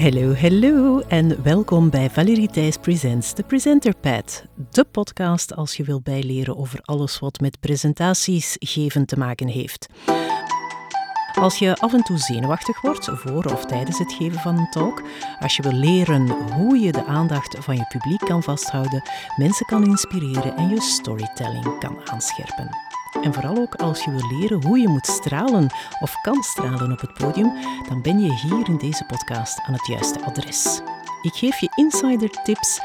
Hallo, hallo en welkom bij Valerie Thijs Presents, de Presenter Pad. De podcast als je wil bijleren over alles wat met presentaties geven te maken heeft. Als je af en toe zenuwachtig wordt voor of tijdens het geven van een talk, als je wil leren hoe je de aandacht van je publiek kan vasthouden, mensen kan inspireren en je storytelling kan aanscherpen. En vooral ook als je wil leren hoe je moet stralen of kan stralen op het podium, dan ben je hier in deze podcast aan het juiste adres. Ik geef je insider tips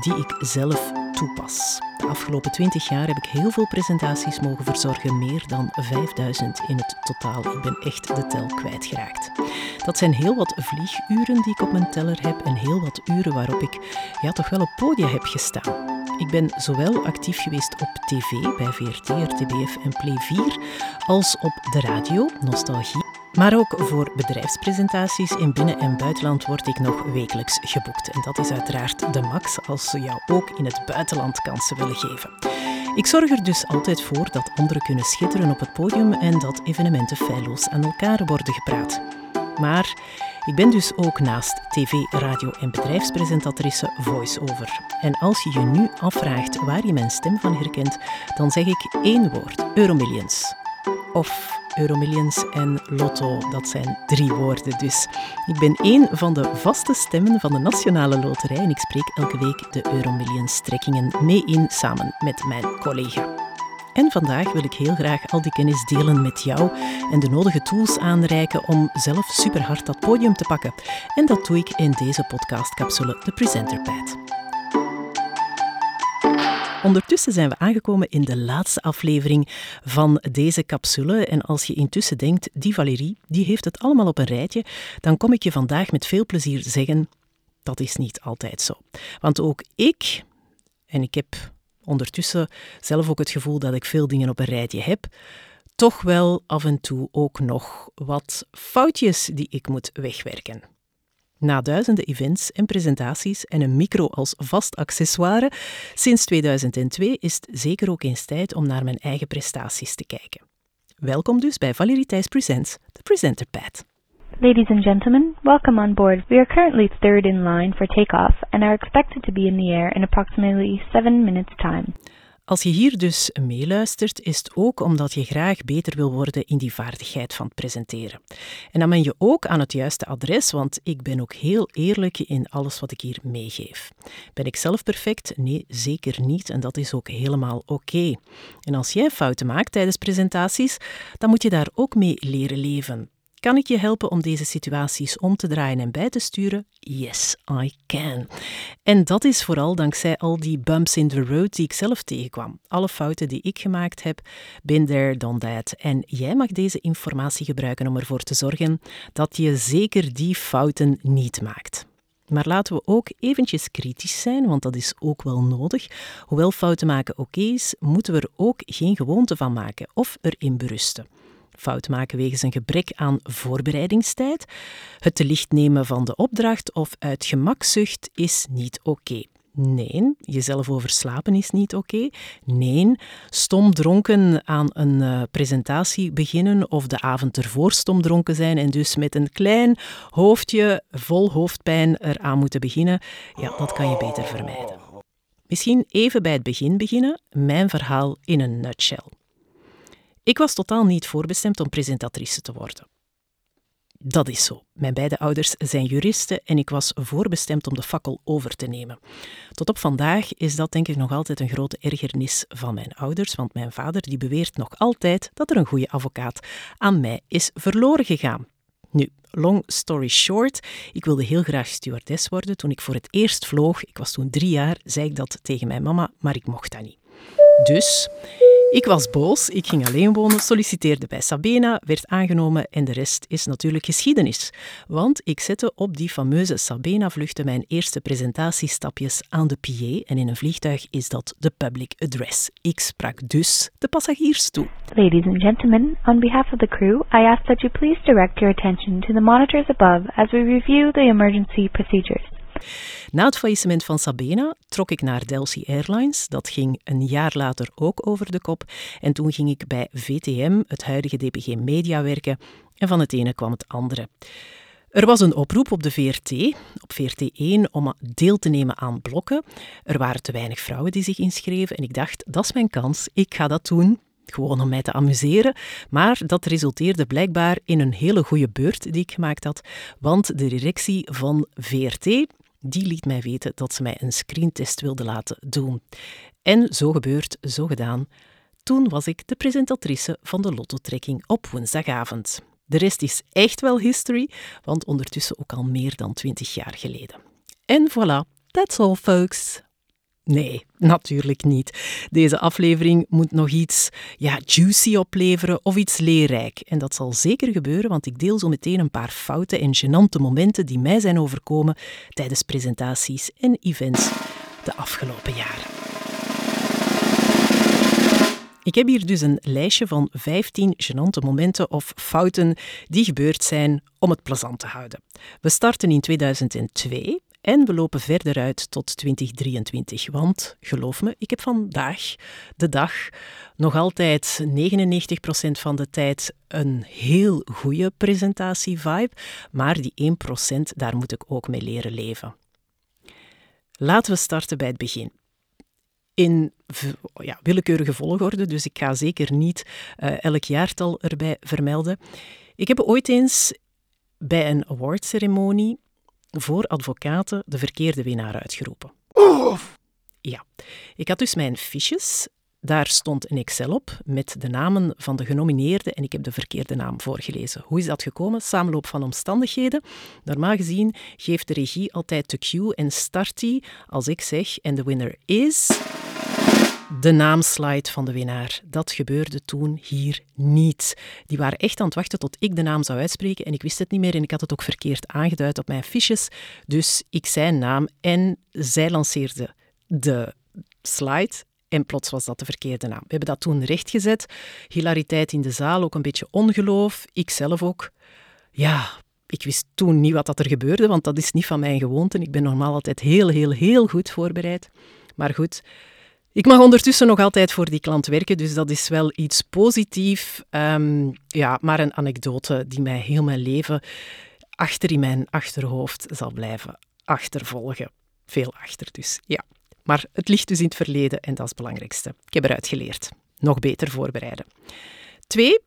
die ik zelf toepas. De afgelopen 20 jaar heb ik heel veel presentaties mogen verzorgen, meer dan 5000 in het totaal. Ik ben echt de tel kwijtgeraakt. Dat zijn heel wat vlieguren die ik op mijn teller heb en heel wat uren waarop ik ja, toch wel op podia heb gestaan. Ik ben zowel actief geweest op tv bij VRT, RTBF en Play 4 als op de radio, Nostalgie. Maar ook voor bedrijfspresentaties in binnen- en buitenland word ik nog wekelijks geboekt. En dat is uiteraard de max als ze jou ook in het buitenland kansen willen geven. Ik zorg er dus altijd voor dat anderen kunnen schitteren op het podium en dat evenementen feilloos aan elkaar worden gepraat. Maar ik ben dus ook naast tv, radio en bedrijfspresentatrice voice-over. En als je je nu afvraagt waar je mijn stem van herkent, dan zeg ik één woord: Euromillions. Of Euromillions en Lotto, dat zijn drie woorden dus. Ik ben één van de vaste stemmen van de Nationale Loterij en ik spreek elke week de Euromillions-trekkingen mee in samen met mijn collega. En vandaag wil ik heel graag al die kennis delen met jou en de nodige tools aanreiken om zelf superhard dat podium te pakken. En dat doe ik in deze podcastcapsule, de Presenter Pad. Ondertussen zijn we aangekomen in de laatste aflevering van deze capsule. En als je intussen denkt, die Valérie, die heeft het allemaal op een rijtje, dan kom ik je vandaag met veel plezier zeggen, dat is niet altijd zo. Want ook ik, en ik heb ondertussen zelf ook het gevoel dat ik veel dingen op een rijtje heb, toch wel af en toe ook nog wat foutjes die ik moet wegwerken. Na duizenden events en presentaties en een micro als vast accessoire sinds 2002 is het zeker ook eens tijd om naar mijn eigen prestaties te kijken. Welkom dus bij Valerie Presents, de Presenter Pad. Ladies and gentlemen, welcome on board. We are currently third in line for takeoff and are expected to be in the air in approximately 7 minutes time. Als je hier dus meeluistert, is het ook omdat je graag beter wil worden in die vaardigheid van presenteren. En dan ben je ook aan het juiste adres, want ik ben ook heel eerlijk in alles wat ik hier meegeef. Ben ik zelf perfect? Nee, zeker niet. En dat is ook helemaal oké. En als jij fouten maakt tijdens presentaties, dan moet je daar ook mee leren leven. Kan ik je helpen om deze situaties om te draaien en bij te sturen? Yes, I can. En dat is vooral dankzij al die bumps in the road die ik zelf tegenkwam. Alle fouten die ik gemaakt heb, been there, done that. En jij mag deze informatie gebruiken om ervoor te zorgen dat je zeker die fouten niet maakt. Maar laten we ook eventjes kritisch zijn, want dat is ook wel nodig. Hoewel fouten maken oké is, moeten we er ook geen gewoonte van maken of erin berusten fout maken wegens een gebrek aan voorbereidingstijd, het te licht nemen van de opdracht of uit gemakzucht is niet oké. Nee, jezelf overslapen is niet oké. Nee, stom dronken aan een uh, presentatie beginnen of de avond ervoor stom dronken zijn en dus met een klein hoofdje vol hoofdpijn eraan moeten beginnen, ja, dat kan je beter vermijden. Misschien even bij het begin beginnen, mijn verhaal in een nutshell. Ik was totaal niet voorbestemd om presentatrice te worden. Dat is zo. Mijn beide ouders zijn juristen en ik was voorbestemd om de fakkel over te nemen. Tot op vandaag is dat denk ik nog altijd een grote ergernis van mijn ouders, want mijn vader die beweert nog altijd dat er een goede advocaat aan mij is verloren gegaan. Nu, long story short, ik wilde heel graag stewardess worden. Toen ik voor het eerst vloog, ik was toen drie jaar, zei ik dat tegen mijn mama, maar ik mocht dat niet. Dus ik was boos, ik ging alleen wonen, solliciteerde bij Sabena, werd aangenomen en de rest is natuurlijk geschiedenis. Want ik zette op die fameuze Sabena-vluchten mijn eerste presentatiestapjes aan de PA en in een vliegtuig is dat de public address. Ik sprak dus de passagiers toe. Ladies and gentlemen, on behalf of the crew, I ask that you please direct your attention to the monitors above as we review the emergency procedures. Na het faillissement van Sabena trok ik naar Delcy Airlines. Dat ging een jaar later ook over de kop. En toen ging ik bij VTM, het huidige DPG Media, werken. En van het ene kwam het andere. Er was een oproep op de VRT, op VRT1, om deel te nemen aan blokken. Er waren te weinig vrouwen die zich inschreven en ik dacht, dat is mijn kans, ik ga dat doen. Gewoon om mij te amuseren. Maar dat resulteerde blijkbaar in een hele goede beurt die ik gemaakt had. Want de directie van VRT die liet mij weten dat ze mij een screentest wilde laten doen. En zo gebeurd, zo gedaan. Toen was ik de presentatrice van de lottotrekking op woensdagavond. De rest is echt wel history, want ondertussen ook al meer dan twintig jaar geleden. En voilà, that's all folks. Nee, natuurlijk niet. Deze aflevering moet nog iets ja, juicy opleveren of iets leerrijk. En dat zal zeker gebeuren, want ik deel zo meteen een paar foute en gênante momenten die mij zijn overkomen tijdens presentaties en events de afgelopen jaren. Ik heb hier dus een lijstje van 15 gênante momenten of fouten die gebeurd zijn om het plezant te houden. We starten in 2002 en we lopen verder uit tot 2023, want geloof me, ik heb vandaag de dag nog altijd 99% van de tijd een heel goede presentatie-vibe, maar die 1% daar moet ik ook mee leren leven. Laten we starten bij het begin in ja, willekeurige volgorde, dus ik ga zeker niet uh, elk jaartal erbij vermelden. Ik heb ooit eens bij een awardceremonie voor advocaten de verkeerde winnaar uitgeroepen. Ja, ik had dus mijn fiches. Daar stond een Excel op met de namen van de genomineerden en ik heb de verkeerde naam voorgelezen. Hoe is dat gekomen? Samenloop van omstandigheden. Normaal gezien geeft de regie altijd de cue en start die als ik zeg en de winner is de naamslide van de winnaar. Dat gebeurde toen hier niet. Die waren echt aan het wachten tot ik de naam zou uitspreken en ik wist het niet meer en ik had het ook verkeerd aangeduid op mijn fiches. Dus ik zei naam en zij lanceerde de slide en plots was dat de verkeerde naam. We hebben dat toen rechtgezet. Hilariteit in de zaal, ook een beetje ongeloof. Ik zelf ook. Ja, ik wist toen niet wat dat er gebeurde, want dat is niet van mijn gewoonte. Ik ben normaal altijd heel, heel, heel goed voorbereid. Maar goed, ik mag ondertussen nog altijd voor die klant werken, dus dat is wel iets positiefs. Um, ja, maar een anekdote die mij heel mijn leven achter in mijn achterhoofd zal blijven achtervolgen. Veel achter dus, ja. Maar het ligt dus in het verleden en dat is het belangrijkste. Ik heb eruit geleerd. Nog beter voorbereiden. Twee,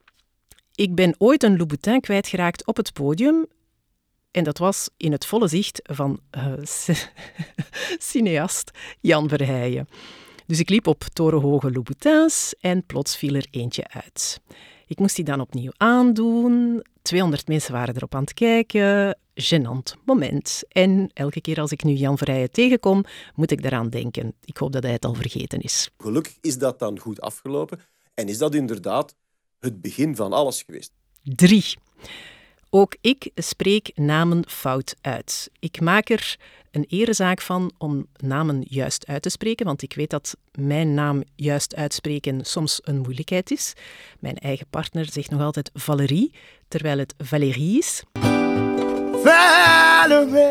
ik ben ooit een Louboutin kwijtgeraakt op het podium. En dat was in het volle zicht van uh, cineast Jan Verheijen. Dus ik liep op torenhoge Louboutins en plots viel er eentje uit. Ik moest die dan opnieuw aandoen. 200 mensen waren erop aan het kijken. Genant moment. En elke keer als ik nu Jan Verrijen tegenkom, moet ik daaraan denken. Ik hoop dat hij het al vergeten is. Gelukkig is dat dan goed afgelopen. En is dat inderdaad het begin van alles geweest? Drie. Ook ik spreek namen fout uit. Ik maak er een erezaak van om namen juist uit te spreken, want ik weet dat mijn naam juist uitspreken soms een moeilijkheid is. Mijn eigen partner zegt nog altijd Valerie, terwijl het Valérie is. Valerie.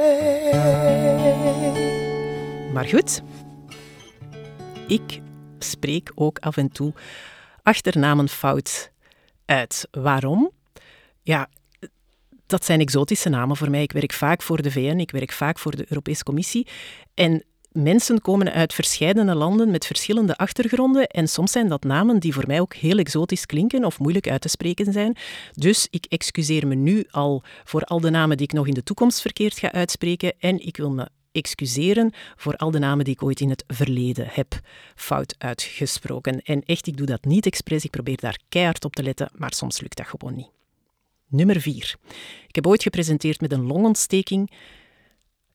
Maar goed, ik spreek ook af en toe achternamen fout uit. Waarom? Ja, dat zijn exotische namen voor mij. Ik werk vaak voor de VN, ik werk vaak voor de Europese Commissie. En mensen komen uit verschillende landen met verschillende achtergronden. En soms zijn dat namen die voor mij ook heel exotisch klinken of moeilijk uit te spreken zijn. Dus ik excuseer me nu al voor al de namen die ik nog in de toekomst verkeerd ga uitspreken. En ik wil me excuseren voor al de namen die ik ooit in het verleden heb fout uitgesproken. En echt, ik doe dat niet expres. Ik probeer daar keihard op te letten, maar soms lukt dat gewoon niet. Nummer 4. Ik heb ooit gepresenteerd met een longontsteking,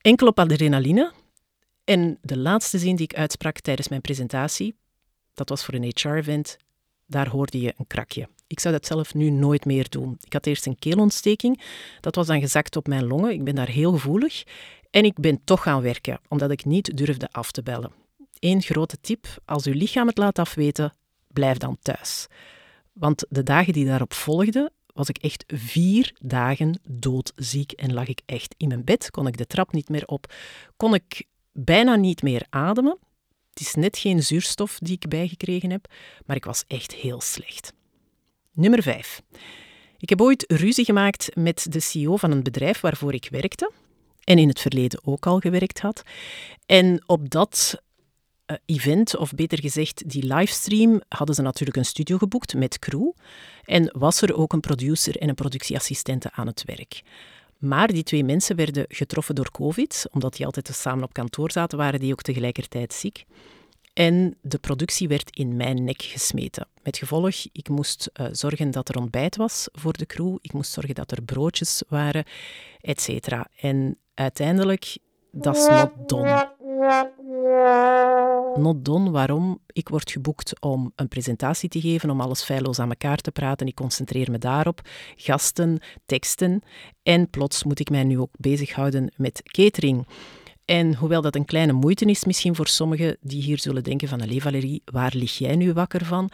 enkel op adrenaline. En de laatste zin die ik uitsprak tijdens mijn presentatie, dat was voor een HR-event, daar hoorde je een krakje. Ik zou dat zelf nu nooit meer doen. Ik had eerst een keelontsteking, dat was dan gezakt op mijn longen. Ik ben daar heel gevoelig. En ik ben toch gaan werken, omdat ik niet durfde af te bellen. Eén grote tip, als uw lichaam het laat afweten, blijf dan thuis. Want de dagen die daarop volgden, was ik echt vier dagen doodziek en lag ik echt in mijn bed, kon ik de trap niet meer op, kon ik bijna niet meer ademen. Het is net geen zuurstof die ik bijgekregen heb, maar ik was echt heel slecht. Nummer 5. Ik heb ooit ruzie gemaakt met de CEO van een bedrijf waarvoor ik werkte en in het verleden ook al gewerkt had. En op dat event, of beter gezegd die livestream, hadden ze natuurlijk een studio geboekt met crew. En was er ook een producer en een productieassistente aan het werk. Maar die twee mensen werden getroffen door COVID, omdat die altijd samen op kantoor zaten, waren die ook tegelijkertijd ziek. En de productie werd in mijn nek gesmeten. Met gevolg, ik moest uh, zorgen dat er ontbijt was voor de crew, ik moest zorgen dat er broodjes waren, etc. En uiteindelijk, dat is not done. Not done, waarom? Ik word geboekt om een presentatie te geven, om alles feilloos aan elkaar te praten. Ik concentreer me daarop. Gasten, teksten. En plots moet ik mij nu ook bezighouden met catering. En hoewel dat een kleine moeite is misschien voor sommigen die hier zullen denken van, allee Valerie, waar lig jij nu wakker van?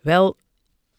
Wel,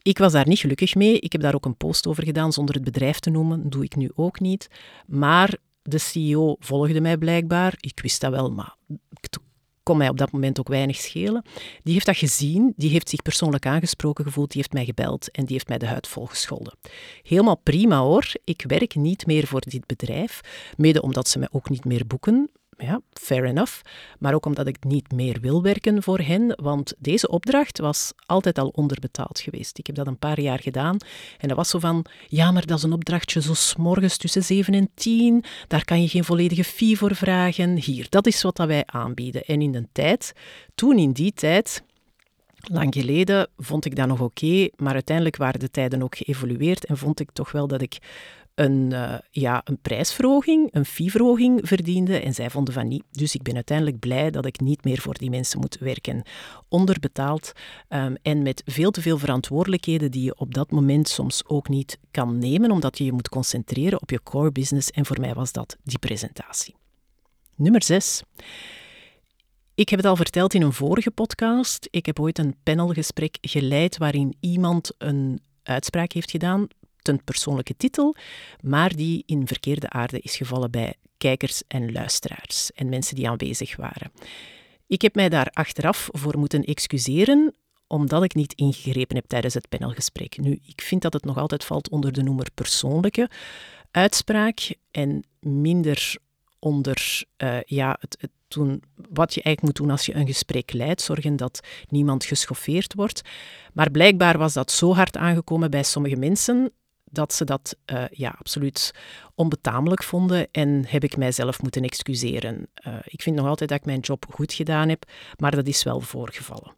ik was daar niet gelukkig mee. Ik heb daar ook een post over gedaan zonder het bedrijf te noemen. Doe ik nu ook niet. Maar de CEO volgde mij blijkbaar. Ik wist dat wel, maar het kon mij op dat moment ook weinig schelen. Die heeft dat gezien, die heeft zich persoonlijk aangesproken gevoeld, die heeft mij gebeld en die heeft mij de huid volgescholden. Helemaal prima hoor, ik werk niet meer voor dit bedrijf, mede omdat ze mij ook niet meer boeken ja, fair enough. Maar ook omdat ik niet meer wil werken voor hen, want deze opdracht was altijd al onderbetaald geweest. Ik heb dat een paar jaar gedaan en dat was zo van, ja, maar dat is een opdrachtje zo s'morgens tussen 7 en 10, daar kan je geen volledige fee voor vragen. Hier, dat is wat dat wij aanbieden. En in de tijd, toen in die tijd, Lang geleden vond ik dat nog oké, maar uiteindelijk waren de tijden ook geëvolueerd en vond ik toch wel dat ik een, uh, ja, een prijsverhoging, een fee-verhoging verdiende en zij vonden van niet. Dus ik ben uiteindelijk blij dat ik niet meer voor die mensen moet werken. Onderbetaald um, en met veel te veel verantwoordelijkheden die je op dat moment soms ook niet kan nemen, omdat je je moet concentreren op je core business. En voor mij was dat die presentatie. Nummer 6. Ik heb het al verteld in een vorige podcast. Ik heb ooit een panelgesprek geleid waarin iemand een uitspraak heeft gedaan een persoonlijke titel, maar die in verkeerde aarde is gevallen bij kijkers en luisteraars en mensen die aanwezig waren. Ik heb mij daar achteraf voor moeten excuseren, omdat ik niet ingegrepen heb tijdens het panelgesprek. Nu, ik vind dat het nog altijd valt onder de noemer persoonlijke uitspraak en minder onder uh, ja, het, het doen, wat je eigenlijk moet doen als je een gesprek leidt. Zorgen dat niemand geschoffeerd wordt. Maar blijkbaar was dat zo hard aangekomen bij sommige mensen dat ze dat uh, ja, absoluut onbetamelijk vonden en heb ik mijzelf moeten excuseren. Uh, ik vind nog altijd dat ik mijn job goed gedaan heb, maar dat is wel voorgevallen.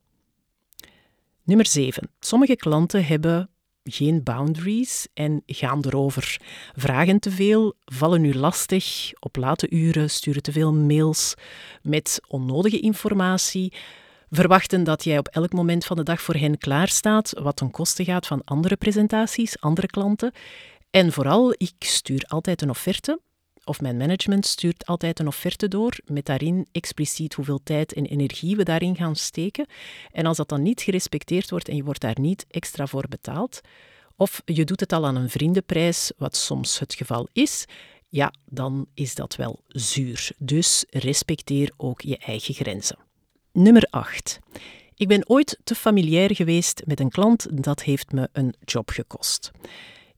Nummer 7. Sommige klanten hebben geen boundaries en gaan erover. Vragen te veel, vallen u lastig, op late uren, sturen te veel mails met onnodige informatie, verwachten dat jij op elk moment van de dag voor hen klaarstaat, wat ten koste gaat van andere presentaties, andere klanten. En vooral, ik stuur altijd een offerte, of mijn management stuurt altijd een offerte door, met daarin expliciet hoeveel tijd en energie we daarin gaan steken. En als dat dan niet gerespecteerd wordt en je wordt daar niet extra voor betaald, of je doet het al aan een vriendenprijs, wat soms het geval is, ja, dan is dat wel zuur. Dus respecteer ook je eigen grenzen. Nummer 8. Ik ben ooit te familiair geweest met een klant, dat heeft me een job gekost.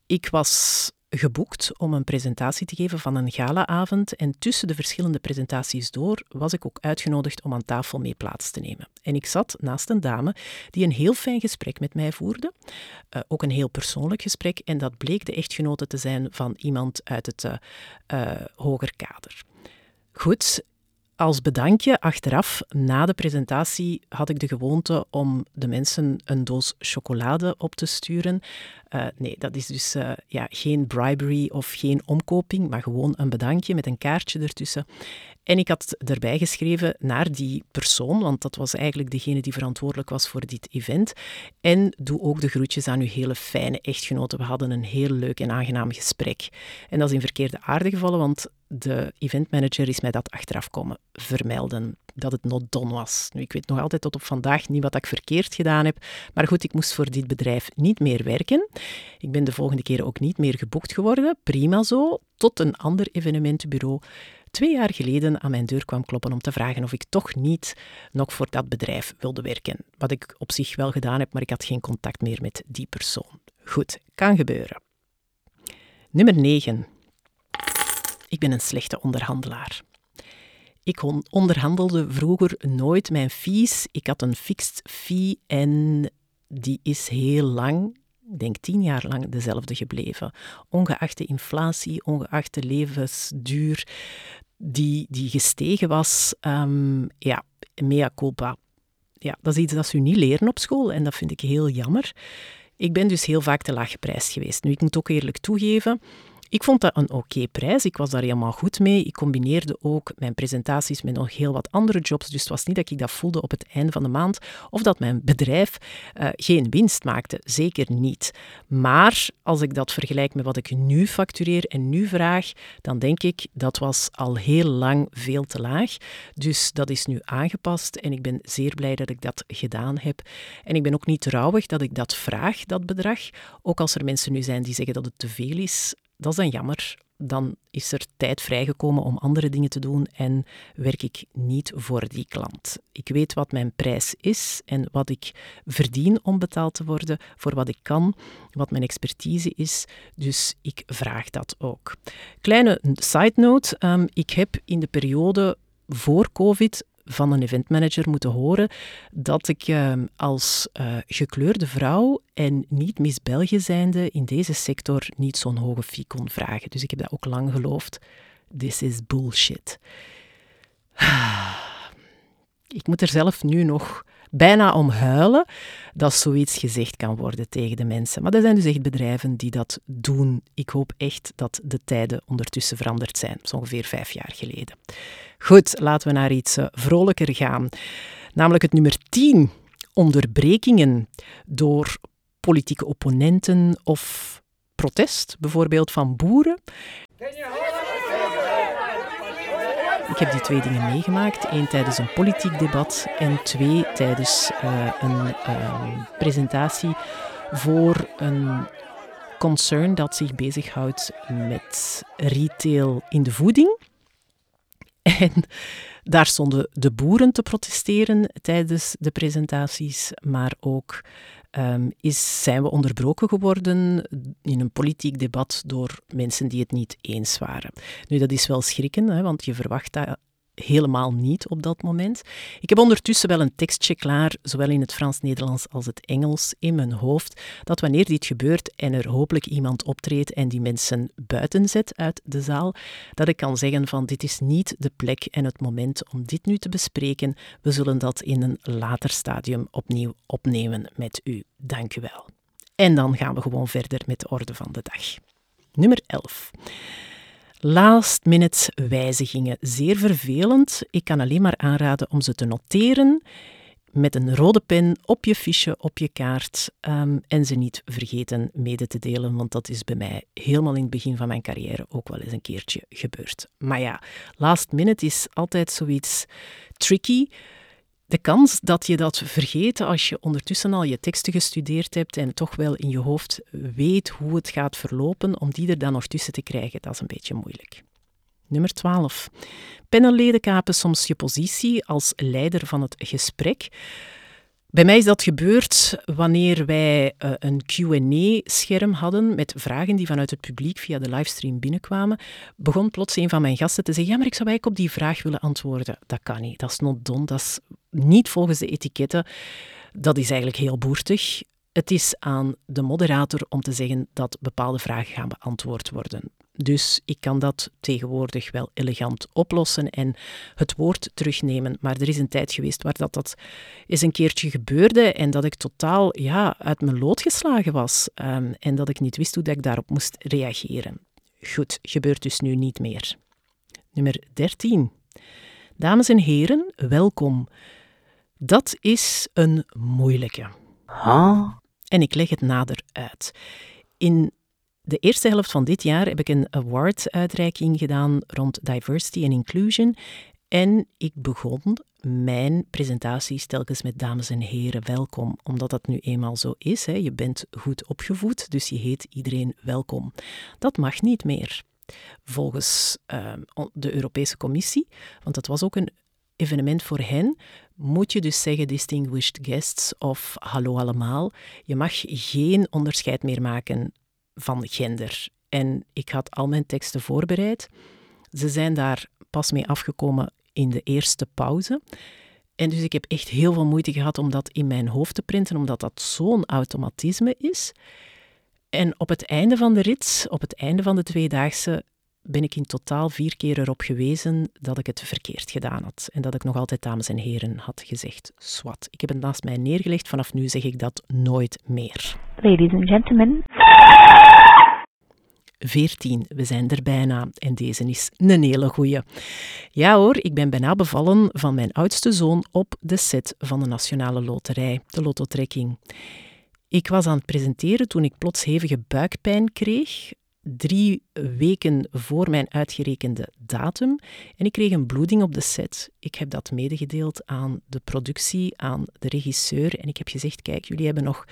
Ik was geboekt om een presentatie te geven van een galaavond en tussen de verschillende presentaties door was ik ook uitgenodigd om aan tafel mee plaats te nemen. En ik zat naast een dame die een heel fijn gesprek met mij voerde, uh, ook een heel persoonlijk gesprek en dat bleek de echtgenote te zijn van iemand uit het uh, uh, hoger kader. Goed, als bedankje achteraf, na de presentatie, had ik de gewoonte om de mensen een doos chocolade op te sturen. Uh, nee, dat is dus uh, ja, geen bribery of geen omkoping, maar gewoon een bedankje met een kaartje ertussen. En ik had erbij geschreven naar die persoon, want dat was eigenlijk degene die verantwoordelijk was voor dit event. En doe ook de groetjes aan uw hele fijne echtgenoten. We hadden een heel leuk en aangenaam gesprek. En dat is in verkeerde aarde gevallen, want de eventmanager is mij dat achteraf komen vermelden. dat het not done was. Nu, ik weet nog altijd tot op vandaag niet wat ik verkeerd gedaan heb, maar goed, ik moest voor dit bedrijf niet meer werken. Ik ben de volgende keer ook niet meer geboekt geworden, prima zo, tot een ander evenementenbureau twee jaar geleden aan mijn deur kwam kloppen om te vragen of ik toch niet nog voor dat bedrijf wilde werken. Wat ik op zich wel gedaan heb, maar ik had geen contact meer met die persoon. Goed, kan gebeuren. Nummer 9. Ik ben een slechte onderhandelaar. Ik onderhandelde vroeger nooit mijn fees. Ik had een fixed fee en die is heel lang, ik denk tien jaar lang, dezelfde gebleven. Ongeacht de inflatie, ongeacht de levensduur die, die gestegen was. Um, ja, mea culpa. Ja, dat is iets dat ze niet leren op school en dat vind ik heel jammer. Ik ben dus heel vaak te laag geprijsd geweest. Nu, ik moet ook eerlijk toegeven, ik vond dat een oké prijs. Ik was daar helemaal goed mee. Ik combineerde ook mijn presentaties met nog heel wat andere jobs. Dus het was niet dat ik dat voelde op het einde van de maand of dat mijn bedrijf uh, geen winst maakte. Zeker niet. Maar als ik dat vergelijk met wat ik nu factureer en nu vraag, dan denk ik dat was al heel lang veel te laag. Dus dat is nu aangepast en ik ben zeer blij dat ik dat gedaan heb. En ik ben ook niet trouwig dat ik dat vraag, dat bedrag. Ook als er mensen nu zijn die zeggen dat het te veel is, dat is dan jammer. Dan is er tijd vrijgekomen om andere dingen te doen en werk ik niet voor die klant. Ik weet wat mijn prijs is en wat ik verdien om betaald te worden voor wat ik kan, wat mijn expertise is. Dus ik vraag dat ook. Kleine side note: um, ik heb in de periode voor COVID van een eventmanager moeten horen dat ik uh, als uh, gekleurde vrouw en niet Miss zijnde in deze sector niet zo'n hoge fee kon vragen. Dus ik heb dat ook lang geloofd. This is bullshit. Ik moet er zelf nu nog bijna om huilen dat zoiets gezegd kan worden tegen de mensen. Maar er zijn dus echt bedrijven die dat doen. Ik hoop echt dat de tijden ondertussen veranderd zijn. Is ongeveer vijf jaar geleden. Goed, laten we naar iets eh, vrolijker gaan. Namelijk het nummer 10. Onderbrekingen door politieke opponenten of protest, bijvoorbeeld van boeren. Ik heb die twee dingen meegemaakt. Eén tijdens een politiek debat en twee tijdens uh, een uh, presentatie voor een concern dat zich bezighoudt met retail in de voeding. En daar stonden de boeren te protesteren tijdens de presentaties, maar ook um, is, zijn we onderbroken geworden in een politiek debat door mensen die het niet eens waren. Nu, dat is wel schrikken, hè, want je verwacht dat helemaal niet op dat moment. Ik heb ondertussen wel een tekstje klaar, zowel in het Frans-Nederlands als het Engels, in mijn hoofd, dat wanneer dit gebeurt en er hopelijk iemand optreedt en die mensen buiten zet uit de zaal, dat ik kan zeggen van dit is niet de plek en het moment om dit nu te bespreken. We zullen dat in een later stadium opnieuw opnemen met u. Dank u wel. En dan gaan we gewoon verder met de orde van de dag. Nummer 11. Last minute wijzigingen. Zeer vervelend. Ik kan alleen maar aanraden om ze te noteren met een rode pen op je fiche, op je kaart um, en ze niet vergeten mede te delen, want dat is bij mij helemaal in het begin van mijn carrière ook wel eens een keertje gebeurd. Maar ja, last minute is altijd zoiets tricky. De kans dat je dat vergeet als je ondertussen al je teksten gestudeerd hebt en toch wel in je hoofd weet hoe het gaat verlopen, om die er dan nog tussen te krijgen, dat is een beetje moeilijk. Nummer 12. Panelleden kapen soms je positie als leider van het gesprek. Bij mij is dat gebeurd wanneer wij uh, een QA-scherm hadden met vragen die vanuit het publiek via de livestream binnenkwamen. Begon plots een van mijn gasten te zeggen: Ja, maar ik zou eigenlijk op die vraag willen antwoorden. Dat kan niet, dat is not done, dat is niet volgens de etiketten. Dat is eigenlijk heel boertig. Het is aan de moderator om te zeggen dat bepaalde vragen gaan beantwoord worden. Dus ik kan dat tegenwoordig wel elegant oplossen en het woord terugnemen. Maar er is een tijd geweest waar dat, dat eens een keertje gebeurde en dat ik totaal ja, uit mijn lood geslagen was. Um, en dat ik niet wist hoe dat ik daarop moest reageren. Goed, gebeurt dus nu niet meer. Nummer 13. Dames en heren, welkom. Dat is een moeilijke. Huh? En ik leg het nader uit. In de eerste helft van dit jaar heb ik een award-uitreiking gedaan rond diversity en inclusion. En ik begon mijn presentaties telkens met dames en heren welkom, omdat dat nu eenmaal zo is. Hè. Je bent goed opgevoed, dus je heet iedereen welkom. Dat mag niet meer. Volgens uh, de Europese Commissie, want dat was ook een evenement voor hen, moet je dus zeggen distinguished guests of hallo allemaal. Je mag geen onderscheid meer maken van gender. En ik had al mijn teksten voorbereid. Ze zijn daar pas mee afgekomen in de eerste pauze. En dus ik heb echt heel veel moeite gehad om dat in mijn hoofd te printen, omdat dat zo'n automatisme is. En op het einde van de rit, op het einde van de tweedaagse, ben ik in totaal vier keer erop gewezen dat ik het verkeerd gedaan had. En dat ik nog altijd dames en heren had gezegd. Swat. Ik heb het naast mij neergelegd. Vanaf nu zeg ik dat nooit meer. Ladies and gentlemen. 14. We zijn er bijna en deze is een hele goeie. Ja hoor, ik ben bijna bevallen van mijn oudste zoon op de set van de Nationale Loterij, de Lototrekking. Ik was aan het presenteren toen ik plots hevige buikpijn kreeg drie weken voor mijn uitgerekende datum en ik kreeg een bloeding op de set. Ik heb dat medegedeeld aan de productie, aan de regisseur en ik heb gezegd, kijk, jullie hebben nog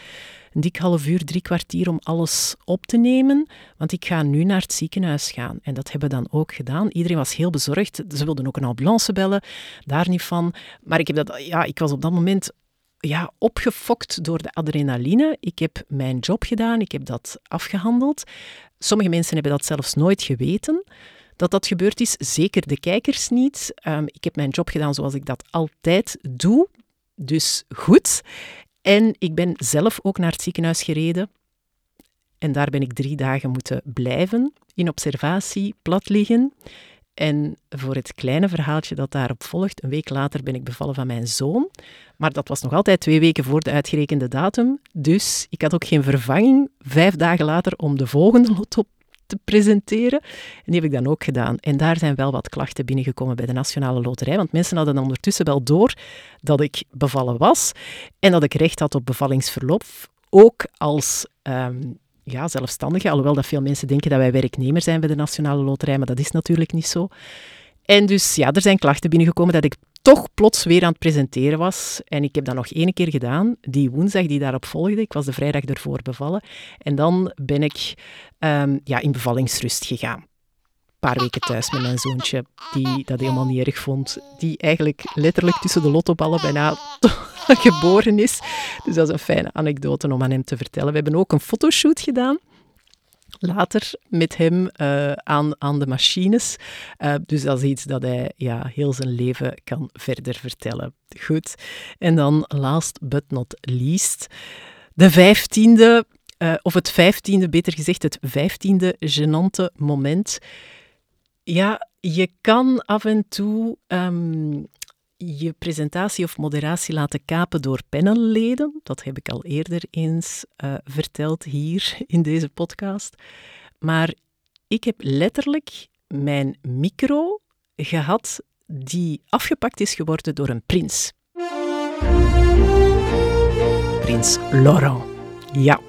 een dik half uur, drie kwartier om alles op te nemen, want ik ga nu naar het ziekenhuis gaan. En dat hebben we dan ook gedaan. Iedereen was heel bezorgd. Ze wilden ook een ambulance bellen, daar niet van. Maar ik, heb dat, ja, ik was op dat moment ja, opgefokt door de adrenaline. Ik heb mijn job gedaan, ik heb dat afgehandeld. Sommige mensen hebben dat zelfs nooit geweten dat dat gebeurd is. Zeker de kijkers niet. Um, ik heb mijn job gedaan zoals ik dat altijd doe. Dus goed. En ik ben zelf ook naar het ziekenhuis gereden. En daar ben ik drie dagen moeten blijven, in observatie, plat liggen. En voor het kleine verhaaltje dat daarop volgt, een week later ben ik bevallen van mijn zoon. Maar dat was nog altijd twee weken voor de uitgerekende datum. Dus ik had ook geen vervanging vijf dagen later om de volgende lot te presenteren. En die heb ik dan ook gedaan. En daar zijn wel wat klachten binnengekomen bij de Nationale Loterij. Want mensen hadden ondertussen wel door dat ik bevallen was en dat ik recht had op bevallingsverlof. Ook als um, ja, zelfstandige, alhoewel dat veel mensen denken dat wij werknemer zijn bij de Nationale Loterij, maar dat is natuurlijk niet zo. En dus ja, er zijn klachten binnengekomen dat ik toch plots weer aan het presenteren was. En ik heb dat nog één keer gedaan, die woensdag die daarop volgde. Ik was de vrijdag ervoor bevallen. En dan ben ik um, ja, in bevallingsrust gegaan. Een paar weken thuis met mijn zoontje, die dat helemaal niet erg vond. Die eigenlijk letterlijk tussen de lottoballen bijna geboren is. Dus dat is een fijne anekdote om aan hem te vertellen. We hebben ook een fotoshoot gedaan later met hem uh, aan, aan de machines. Uh, dus dat is iets dat hij ja, heel zijn leven kan verder vertellen. Goed. En dan last but not least, de vijftiende, uh, of het vijftiende, beter gezegd, het vijftiende genante moment. Ja, je kan af en toe um, je presentatie of moderatie laten kapen door panelleden. Dat heb ik al eerder eens uh, verteld hier in deze podcast. Maar ik heb letterlijk mijn micro gehad die afgepakt is geworden door een prins. Prins Laurent. Ja.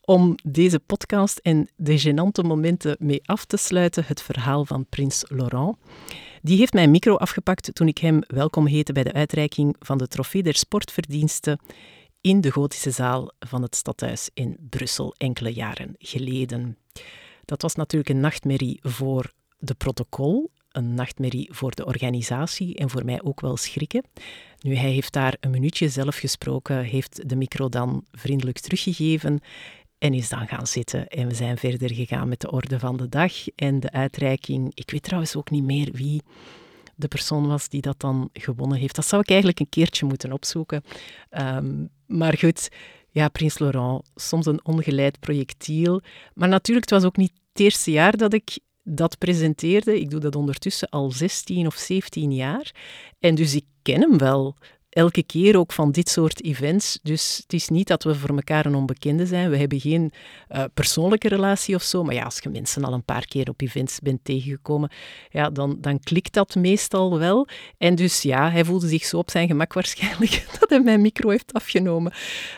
Om deze podcast en de genante momenten mee af te sluiten, het verhaal van Prins Laurent. Die heeft mijn micro afgepakt toen ik hem welkom heette bij de uitreiking van de Trofee der Sportverdiensten in de Gotische Zaal van het Stadhuis in Brussel enkele jaren geleden. Dat was natuurlijk een nachtmerrie voor de protocol, een nachtmerrie voor de organisatie en voor mij ook wel schrikken. Nu, hij heeft daar een minuutje zelf gesproken, heeft de micro dan vriendelijk teruggegeven en is dan gaan zitten. En we zijn verder gegaan met de orde van de dag en de uitreiking. Ik weet trouwens ook niet meer wie de persoon was die dat dan gewonnen heeft. Dat zou ik eigenlijk een keertje moeten opzoeken. Um, maar goed, ja, Prins Laurent, soms een ongeleid projectiel. Maar natuurlijk, het was ook niet het eerste jaar dat ik dat presenteerde. Ik doe dat ondertussen al 16 of 17 jaar. En dus ik ken hem wel elke keer ook van dit soort events. Dus het is niet dat we voor elkaar een onbekende zijn. We hebben geen uh, persoonlijke relatie of zo. Maar ja, als je mensen al een paar keer op events bent tegengekomen, ja, dan, dan klikt dat meestal wel. En dus ja, hij voelde zich zo op zijn gemak waarschijnlijk dat hij mijn micro heeft afgenomen.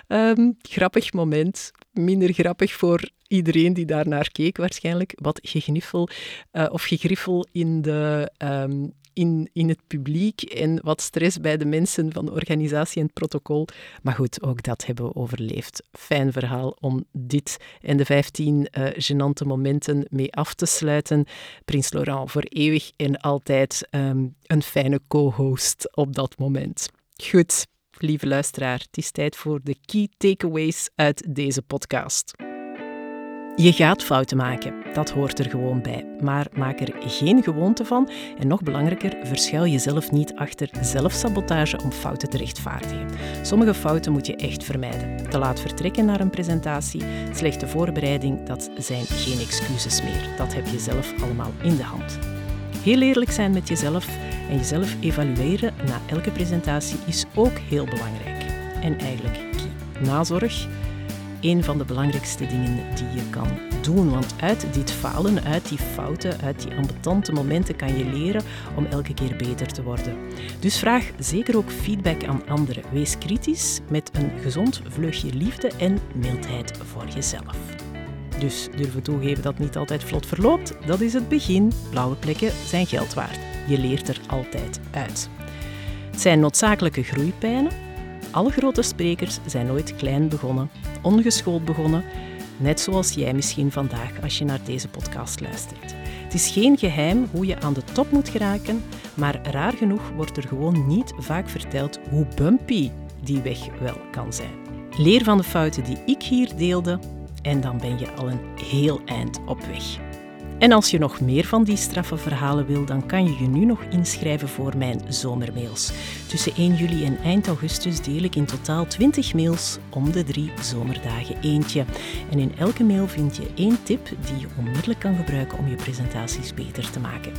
Um, grappig moment. minder grappig voor iedereen die daarnaar keek waarschijnlijk. Wat gegniffel uh, of gegriffel in de, ehm, in, in het publiek en wat stress bij de mensen van de organisatie en het protocol. Maar goed, ook dat hebben we overleefd. Fijn verhaal om dit en de 15 uh, eh, genante momenten mee af te sluiten. Prins Laurent voor eeuwig en altijd um, een fijne co-host op dat moment. Goed, lieve luisteraar, het is tijd voor de key takeaways uit deze podcast. Je gaat fouten maken, dat hoort er gewoon bij. Maar maak er geen gewoonte van en nog belangrijker, verschuil jezelf niet achter zelfsabotage om fouten te rechtvaardigen. Sommige fouten moet je echt vermijden. Te laat vertrekken naar een presentatie, slechte voorbereiding, dat zijn geen excuses meer. Dat heb je zelf allemaal in de hand. Heel eerlijk zijn met jezelf en jezelf evalueren na elke presentatie is ook heel belangrijk. En eigenlijk. Nazorg een van de belangrijkste dingen die je kan doen. Want uit dit falen, uit die fouten, uit die ambetante momenten kan je leren om elke keer beter te worden. Dus vraag zeker ook feedback aan anderen. Wees kritisch met een gezond vleugje liefde en mildheid voor jezelf. Dus durven toegeven dat het niet altijd vlot verloopt, dat is het begin. Blauwe plekken zijn geld waard. Je leert er altijd uit. Het zijn noodzakelijke groeipijnen. Alle grote sprekers zijn nooit klein begonnen ongeschoold begonnen, net zoals jij misschien vandaag als je naar deze podcast luistert. Het is geen geheim hoe je aan de top moet geraken, maar raar genoeg wordt er gewoon niet vaak verteld hoe bumpy die weg wel kan zijn. Leer van de fouten die ik hier deelde en dan ben je al een heel eind op weg. En als je nog meer van die straffe verhalen wil, dan kan je je nu nog inschrijven voor mijn zomermails. Tussen 1 juli en eind augustus deel ik in totaal 20 mails om de drie zomerdagen eentje. En in elke mail vind je één tip die je onmiddellijk kan gebruiken om je presentaties beter te maken.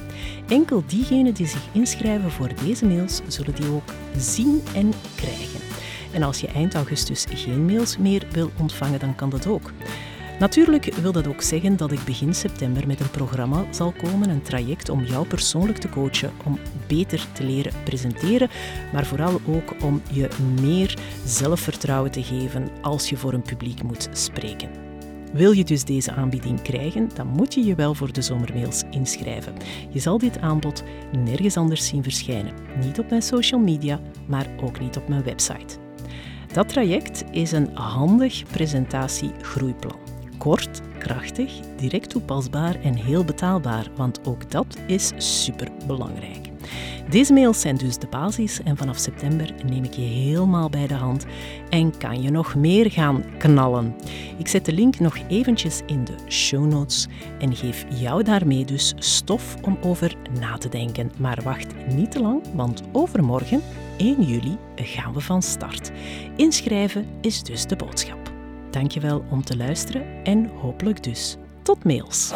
Enkel diegenen die zich inschrijven voor deze mails zullen die ook zien en krijgen. En als je eind augustus geen mails meer wil ontvangen, dan kan dat ook. Natuurlijk wil dat ook zeggen dat ik begin september met een programma zal komen, een traject om jou persoonlijk te coachen, om beter te leren presenteren, maar vooral ook om je meer zelfvertrouwen te geven als je voor een publiek moet spreken. Wil je dus deze aanbieding krijgen, dan moet je je wel voor de zomermails inschrijven. Je zal dit aanbod nergens anders zien verschijnen. Niet op mijn social media, maar ook niet op mijn website. Dat traject is een handig presentatiegroeiplan. Kort, krachtig, direct toepasbaar en heel betaalbaar, want ook dat is super belangrijk. Deze mails zijn dus de basis en vanaf september neem ik je helemaal bij de hand en kan je nog meer gaan knallen. Ik zet de link nog eventjes in de show notes en geef jou daarmee dus stof om over na te denken. Maar wacht niet te lang, want overmorgen, 1 juli, gaan we van start. Inschrijven is dus de boodschap. Dankjewel om te luisteren en hopelijk dus tot mails.